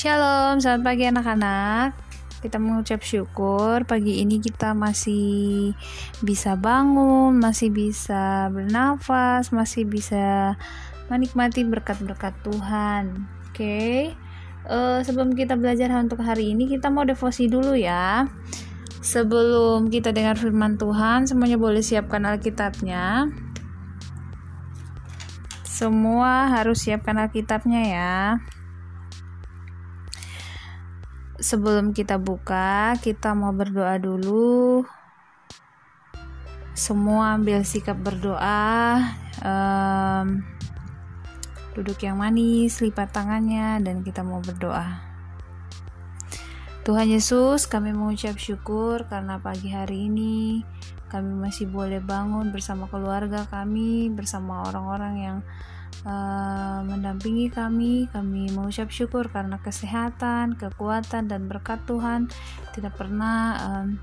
Shalom, selamat pagi anak-anak. Kita mengucap syukur pagi ini kita masih bisa bangun, masih bisa bernafas, masih bisa menikmati berkat-berkat Tuhan. Oke. Okay? Uh, eh, sebelum kita belajar untuk hari ini, kita mau devosi dulu ya. Sebelum kita dengar firman Tuhan, semuanya boleh siapkan Alkitabnya. Semua harus siapkan Alkitabnya ya sebelum kita buka, kita mau berdoa dulu. Semua ambil sikap berdoa. Um, duduk yang manis, lipat tangannya, dan kita mau berdoa. Tuhan Yesus, kami mengucap syukur karena pagi hari ini kami masih boleh bangun bersama keluarga kami, bersama orang-orang yang uh, mendampingi kami. Kami mengucap syukur karena kesehatan, kekuatan, dan berkat Tuhan tidak pernah um,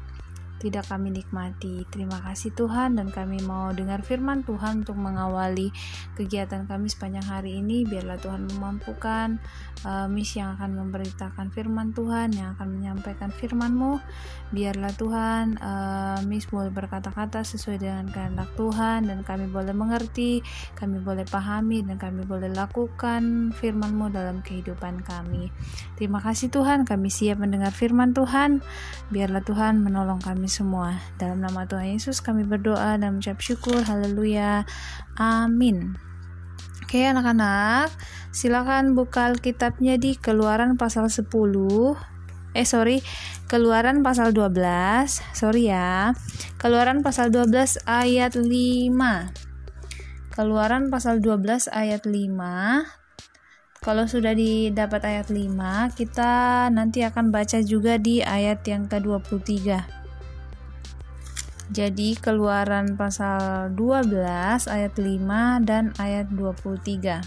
tidak kami nikmati. Terima kasih Tuhan dan kami mau dengar firman Tuhan untuk mengawali kegiatan kami sepanjang hari ini. Biarlah Tuhan memampukan uh, Miss yang akan memberitakan firman Tuhan, yang akan menyampaikan firman-Mu. Biarlah Tuhan uh, Miss boleh berkata-kata sesuai dengan kehendak Tuhan dan kami boleh mengerti, kami boleh pahami dan kami boleh lakukan firman-Mu dalam kehidupan kami. Terima kasih Tuhan, kami siap mendengar firman Tuhan. Biarlah Tuhan menolong kami kami semua. Dalam nama Tuhan Yesus kami berdoa dan mengucap syukur. Haleluya. Amin. Oke anak-anak, silakan buka kitabnya di Keluaran pasal 10. Eh sorry, Keluaran pasal 12. Sorry ya. Keluaran pasal 12 ayat 5. Keluaran pasal 12 ayat 5 kalau sudah didapat ayat 5, kita nanti akan baca juga di ayat yang ke-23. Jadi keluaran pasal 12 ayat 5 dan ayat 23.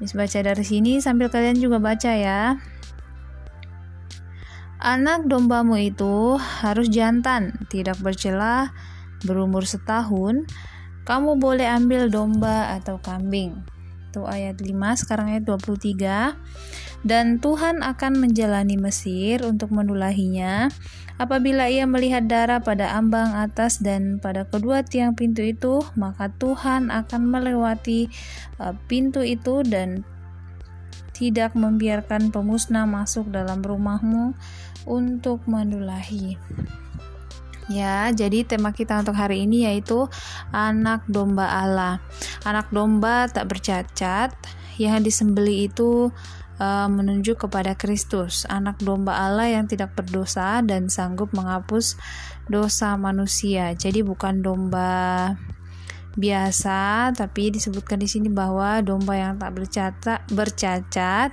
Mis baca dari sini sambil kalian juga baca ya. Anak dombamu itu harus jantan, tidak bercela, berumur setahun. Kamu boleh ambil domba atau kambing. Itu ayat 5, sekarang ayat 23. Dan Tuhan akan menjalani Mesir untuk menulahinya Apabila ia melihat darah pada ambang atas dan pada kedua tiang pintu itu, maka Tuhan akan melewati uh, pintu itu dan tidak membiarkan pemusnah masuk dalam rumahmu untuk menulahi. Ya, jadi tema kita untuk hari ini yaitu anak domba Allah. Anak domba tak bercacat, yang disembeli itu uh, menunjuk kepada Kristus, anak domba Allah yang tidak berdosa dan sanggup menghapus dosa manusia. Jadi bukan domba biasa, tapi disebutkan di sini bahwa domba yang tak bercacat, bercacat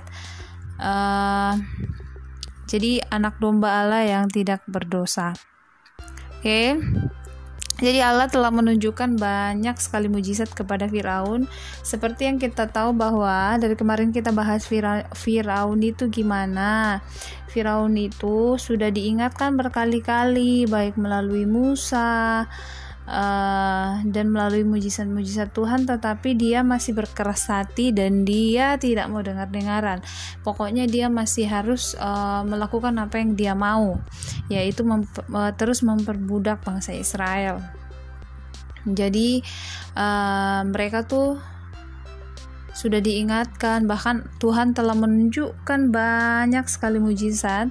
uh, jadi anak domba Allah yang tidak berdosa. Oke. Okay. Jadi Allah telah menunjukkan banyak sekali mujizat kepada Firaun seperti yang kita tahu bahwa dari kemarin kita bahas Firaun itu gimana. Firaun itu sudah diingatkan berkali-kali baik melalui Musa, uh, dan melalui mujizat-mujizat Tuhan tetapi dia masih berkeras hati dan dia tidak mau dengar-dengaran. Pokoknya dia masih harus uh, melakukan apa yang dia mau yaitu mem uh, terus memperbudak bangsa Israel. Jadi uh, mereka tuh sudah diingatkan bahkan Tuhan telah menunjukkan banyak sekali mujizat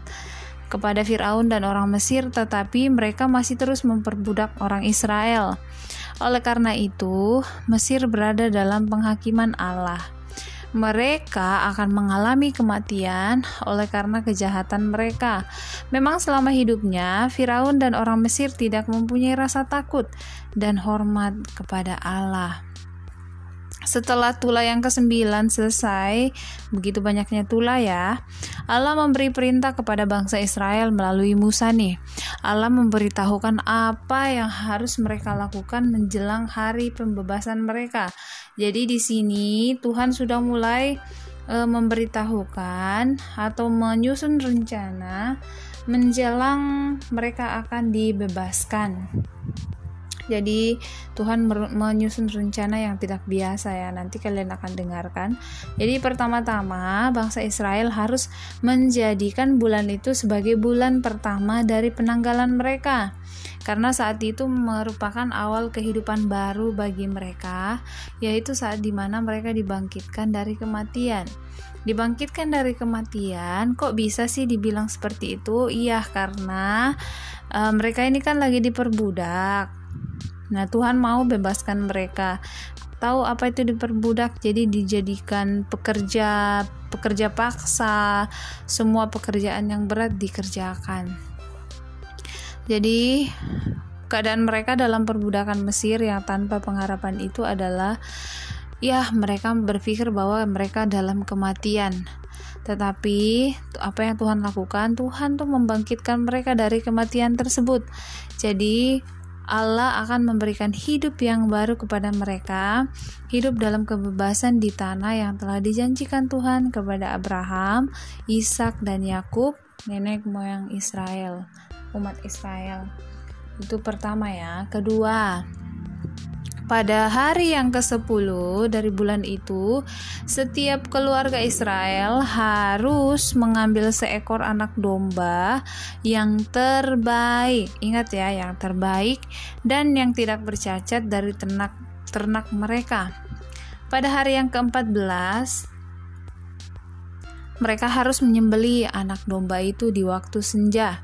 kepada Firaun dan orang Mesir, tetapi mereka masih terus memperbudak orang Israel. Oleh karena itu, Mesir berada dalam penghakiman Allah. Mereka akan mengalami kematian oleh karena kejahatan mereka. Memang selama hidupnya, Firaun dan orang Mesir tidak mempunyai rasa takut dan hormat kepada Allah. Setelah tula yang kesembilan selesai, begitu banyaknya tula ya, Allah memberi perintah kepada bangsa Israel melalui Musa nih. Allah memberitahukan apa yang harus mereka lakukan menjelang hari pembebasan mereka. Jadi di sini Tuhan sudah mulai e, memberitahukan atau menyusun rencana menjelang mereka akan dibebaskan. Jadi Tuhan menyusun rencana yang tidak biasa ya. Nanti kalian akan dengarkan. Jadi pertama-tama bangsa Israel harus menjadikan bulan itu sebagai bulan pertama dari penanggalan mereka. Karena saat itu merupakan awal kehidupan baru bagi mereka, yaitu saat di mana mereka dibangkitkan dari kematian. Dibangkitkan dari kematian, kok bisa sih dibilang seperti itu? Iya, karena uh, mereka ini kan lagi diperbudak Nah, Tuhan mau bebaskan mereka. Tahu apa itu diperbudak? Jadi dijadikan pekerja pekerja paksa, semua pekerjaan yang berat dikerjakan. Jadi keadaan mereka dalam perbudakan Mesir yang tanpa pengharapan itu adalah ya mereka berpikir bahwa mereka dalam kematian. Tetapi apa yang Tuhan lakukan? Tuhan tuh membangkitkan mereka dari kematian tersebut. Jadi Allah akan memberikan hidup yang baru kepada mereka, hidup dalam kebebasan di tanah yang telah dijanjikan Tuhan kepada Abraham, Ishak dan Yakub, nenek moyang Israel, umat Israel. Itu pertama ya. Kedua, pada hari yang ke-10 dari bulan itu, setiap keluarga Israel harus mengambil seekor anak domba yang terbaik. Ingat ya, yang terbaik dan yang tidak bercacat dari ternak ternak mereka. Pada hari yang ke-14, mereka harus menyembeli anak domba itu di waktu senja.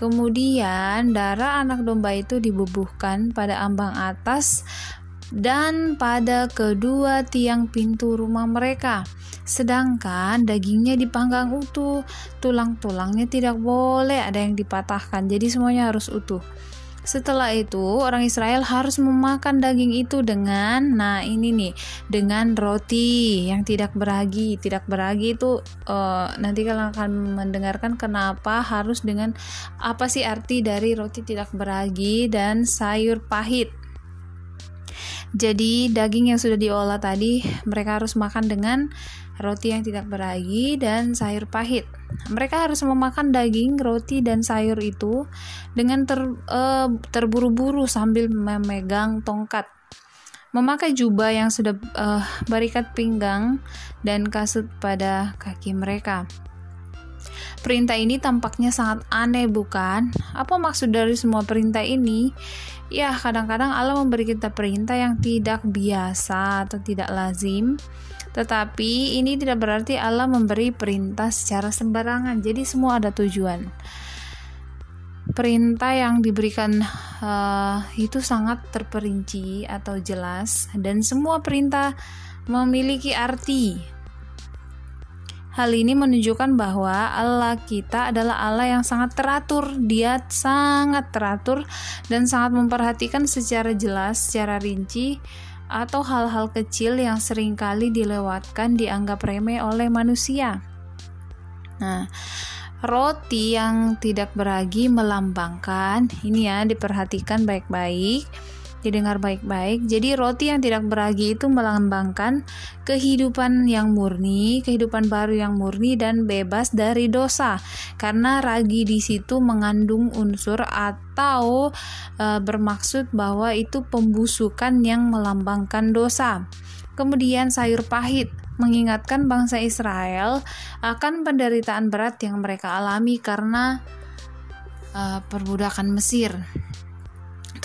Kemudian darah anak domba itu dibubuhkan pada ambang atas dan pada kedua tiang pintu rumah mereka. Sedangkan dagingnya dipanggang utuh, tulang-tulangnya tidak boleh ada yang dipatahkan, jadi semuanya harus utuh. Setelah itu, orang Israel harus memakan daging itu dengan, nah ini nih, dengan roti yang tidak beragi. Tidak beragi itu uh, nanti kalian akan mendengarkan kenapa harus dengan apa sih arti dari roti tidak beragi dan sayur pahit. Jadi daging yang sudah diolah tadi mereka harus makan dengan roti yang tidak beragi dan sayur pahit. Mereka harus memakan daging, roti dan sayur itu dengan ter, uh, terburu-buru sambil memegang tongkat. Memakai jubah yang sudah uh, berikat pinggang dan kasut pada kaki mereka. Perintah ini tampaknya sangat aneh, bukan? Apa maksud dari semua perintah ini? Ya, kadang-kadang Allah memberi kita perintah yang tidak biasa atau tidak lazim, tetapi ini tidak berarti Allah memberi perintah secara sembarangan. Jadi, semua ada tujuan. Perintah yang diberikan uh, itu sangat terperinci atau jelas, dan semua perintah memiliki arti Hal ini menunjukkan bahwa Allah kita adalah Allah yang sangat teratur. Dia sangat teratur dan sangat memperhatikan secara jelas, secara rinci atau hal-hal kecil yang sering kali dilewatkan dianggap remeh oleh manusia. Nah, roti yang tidak beragi melambangkan ini ya diperhatikan baik-baik didengar baik-baik. Jadi roti yang tidak beragi itu melambangkan kehidupan yang murni, kehidupan baru yang murni dan bebas dari dosa. Karena ragi di situ mengandung unsur atau e, bermaksud bahwa itu pembusukan yang melambangkan dosa. Kemudian sayur pahit mengingatkan bangsa Israel akan penderitaan berat yang mereka alami karena uh, perbudakan Mesir.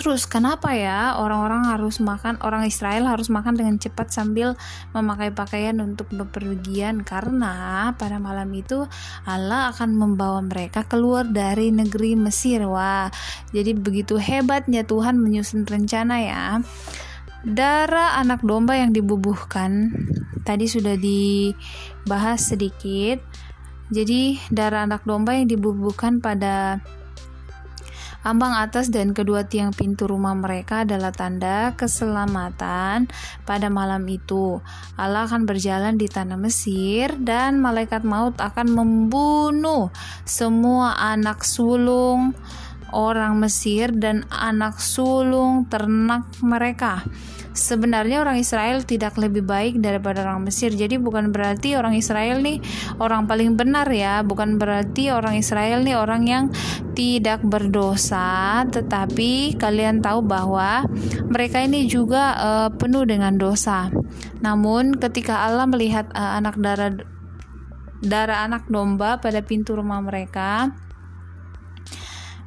Terus kenapa ya orang-orang harus makan orang Israel harus makan dengan cepat sambil memakai pakaian untuk bepergian karena pada malam itu Allah akan membawa mereka keluar dari negeri Mesir. Wah, jadi begitu hebatnya Tuhan menyusun rencana ya. Darah anak domba yang dibubuhkan tadi sudah dibahas sedikit. Jadi darah anak domba yang dibubuhkan pada Ambang atas dan kedua tiang pintu rumah mereka adalah tanda keselamatan pada malam itu. Allah akan berjalan di tanah Mesir dan malaikat maut akan membunuh semua anak sulung orang Mesir dan anak sulung ternak mereka. Sebenarnya orang Israel tidak lebih baik daripada orang Mesir. Jadi bukan berarti orang Israel nih orang paling benar ya, bukan berarti orang Israel nih orang yang tidak berdosa, tetapi kalian tahu bahwa mereka ini juga uh, penuh dengan dosa. Namun ketika Allah melihat uh, anak darah darah anak domba pada pintu rumah mereka,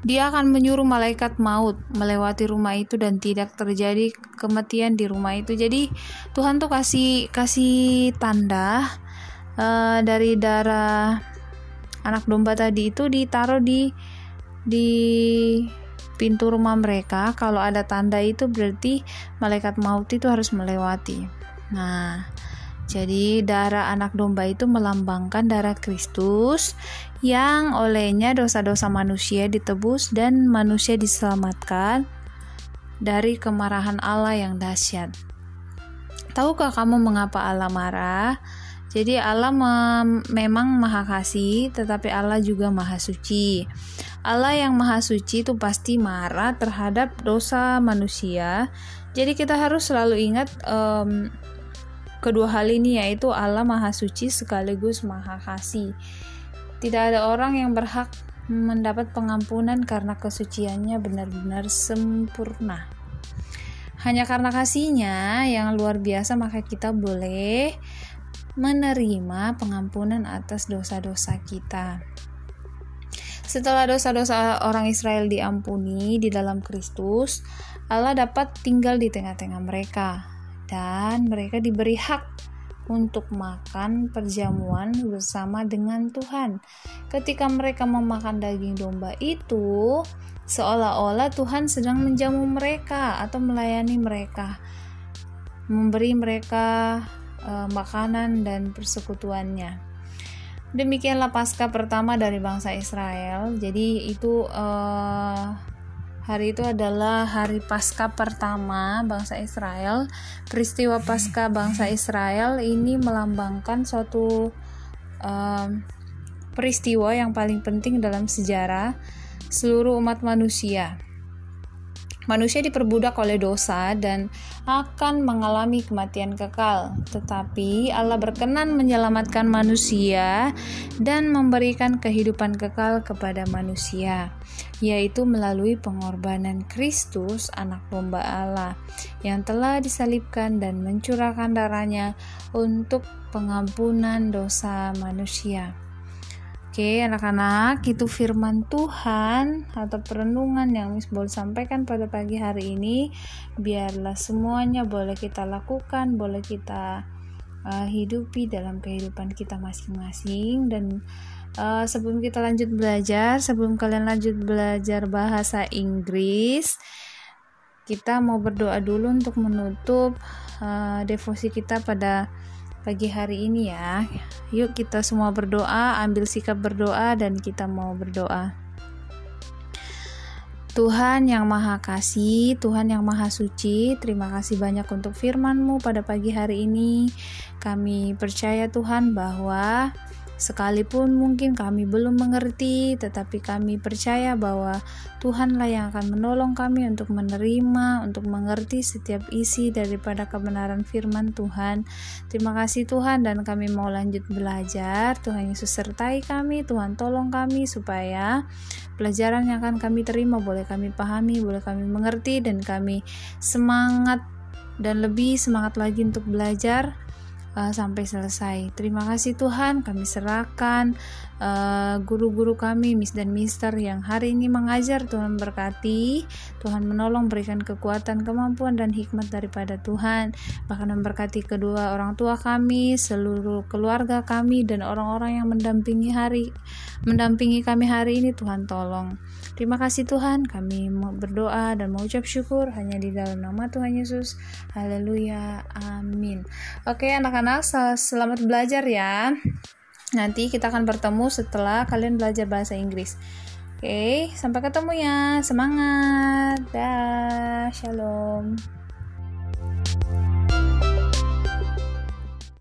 dia akan menyuruh malaikat maut melewati rumah itu dan tidak terjadi kematian di rumah itu. Jadi Tuhan tuh kasih kasih tanda uh, dari darah anak domba tadi itu ditaruh di di pintu rumah mereka. Kalau ada tanda itu berarti malaikat maut itu harus melewati. Nah, jadi darah anak domba itu melambangkan darah Kristus yang olehnya dosa-dosa manusia ditebus dan manusia diselamatkan dari kemarahan Allah yang dahsyat. Tahukah kamu mengapa Allah marah? Jadi Allah mem memang maha kasih, tetapi Allah juga maha suci. Allah yang maha suci itu pasti marah terhadap dosa manusia. Jadi kita harus selalu ingat um, Kedua hal ini yaitu Allah Maha Suci sekaligus Maha Kasih. Tidak ada orang yang berhak mendapat pengampunan karena kesuciannya benar-benar sempurna. Hanya karena kasihnya yang luar biasa maka kita boleh menerima pengampunan atas dosa-dosa kita. Setelah dosa-dosa orang Israel diampuni di dalam Kristus, Allah dapat tinggal di tengah-tengah mereka dan mereka diberi hak untuk makan perjamuan bersama dengan Tuhan. Ketika mereka memakan daging domba itu, seolah-olah Tuhan sedang menjamu mereka atau melayani mereka, memberi mereka uh, makanan dan persekutuannya. Demikianlah pasca pertama dari bangsa Israel. Jadi itu uh, Hari itu adalah hari Paskah pertama bangsa Israel. Peristiwa Paskah bangsa Israel ini melambangkan suatu um, peristiwa yang paling penting dalam sejarah seluruh umat manusia. Manusia diperbudak oleh dosa dan akan mengalami kematian kekal, tetapi Allah berkenan menyelamatkan manusia dan memberikan kehidupan kekal kepada manusia, yaitu melalui pengorbanan Kristus, Anak Domba Allah, yang telah disalibkan dan mencurahkan darahnya untuk pengampunan dosa manusia. Oke, anak-anak, itu firman Tuhan atau perenungan yang Miss boleh sampaikan pada pagi hari ini. Biarlah semuanya boleh kita lakukan, boleh kita uh, hidupi dalam kehidupan kita masing-masing dan uh, sebelum kita lanjut belajar, sebelum kalian lanjut belajar bahasa Inggris, kita mau berdoa dulu untuk menutup uh, devosi kita pada pagi hari ini ya. Yuk kita semua berdoa, ambil sikap berdoa dan kita mau berdoa. Tuhan yang Maha Kasih, Tuhan yang Maha Suci, terima kasih banyak untuk firman-Mu pada pagi hari ini. Kami percaya Tuhan bahwa Sekalipun mungkin kami belum mengerti, tetapi kami percaya bahwa Tuhanlah yang akan menolong kami untuk menerima, untuk mengerti setiap isi daripada kebenaran firman Tuhan. Terima kasih Tuhan dan kami mau lanjut belajar. Tuhan Yesus sertai kami, Tuhan tolong kami supaya pelajaran yang akan kami terima boleh kami pahami, boleh kami mengerti dan kami semangat dan lebih semangat lagi untuk belajar uh, sampai selesai. Terima kasih Tuhan, kami serahkan uh, guru-guru kami, Miss dan Mister yang hari ini mengajar. Tuhan berkati, Tuhan menolong, berikan kekuatan, kemampuan dan hikmat daripada Tuhan. Bahkan memberkati kedua orang tua kami, seluruh keluarga kami dan orang-orang yang mendampingi hari mendampingi kami hari ini Tuhan tolong. Terima kasih Tuhan, kami berdoa dan mengucap syukur hanya di dalam nama Tuhan Yesus. Haleluya. Amin. Oke, anak-anak, selamat belajar ya. Nanti kita akan bertemu setelah kalian belajar bahasa Inggris. Oke, sampai ketemu ya. Semangat. Dah. Shalom.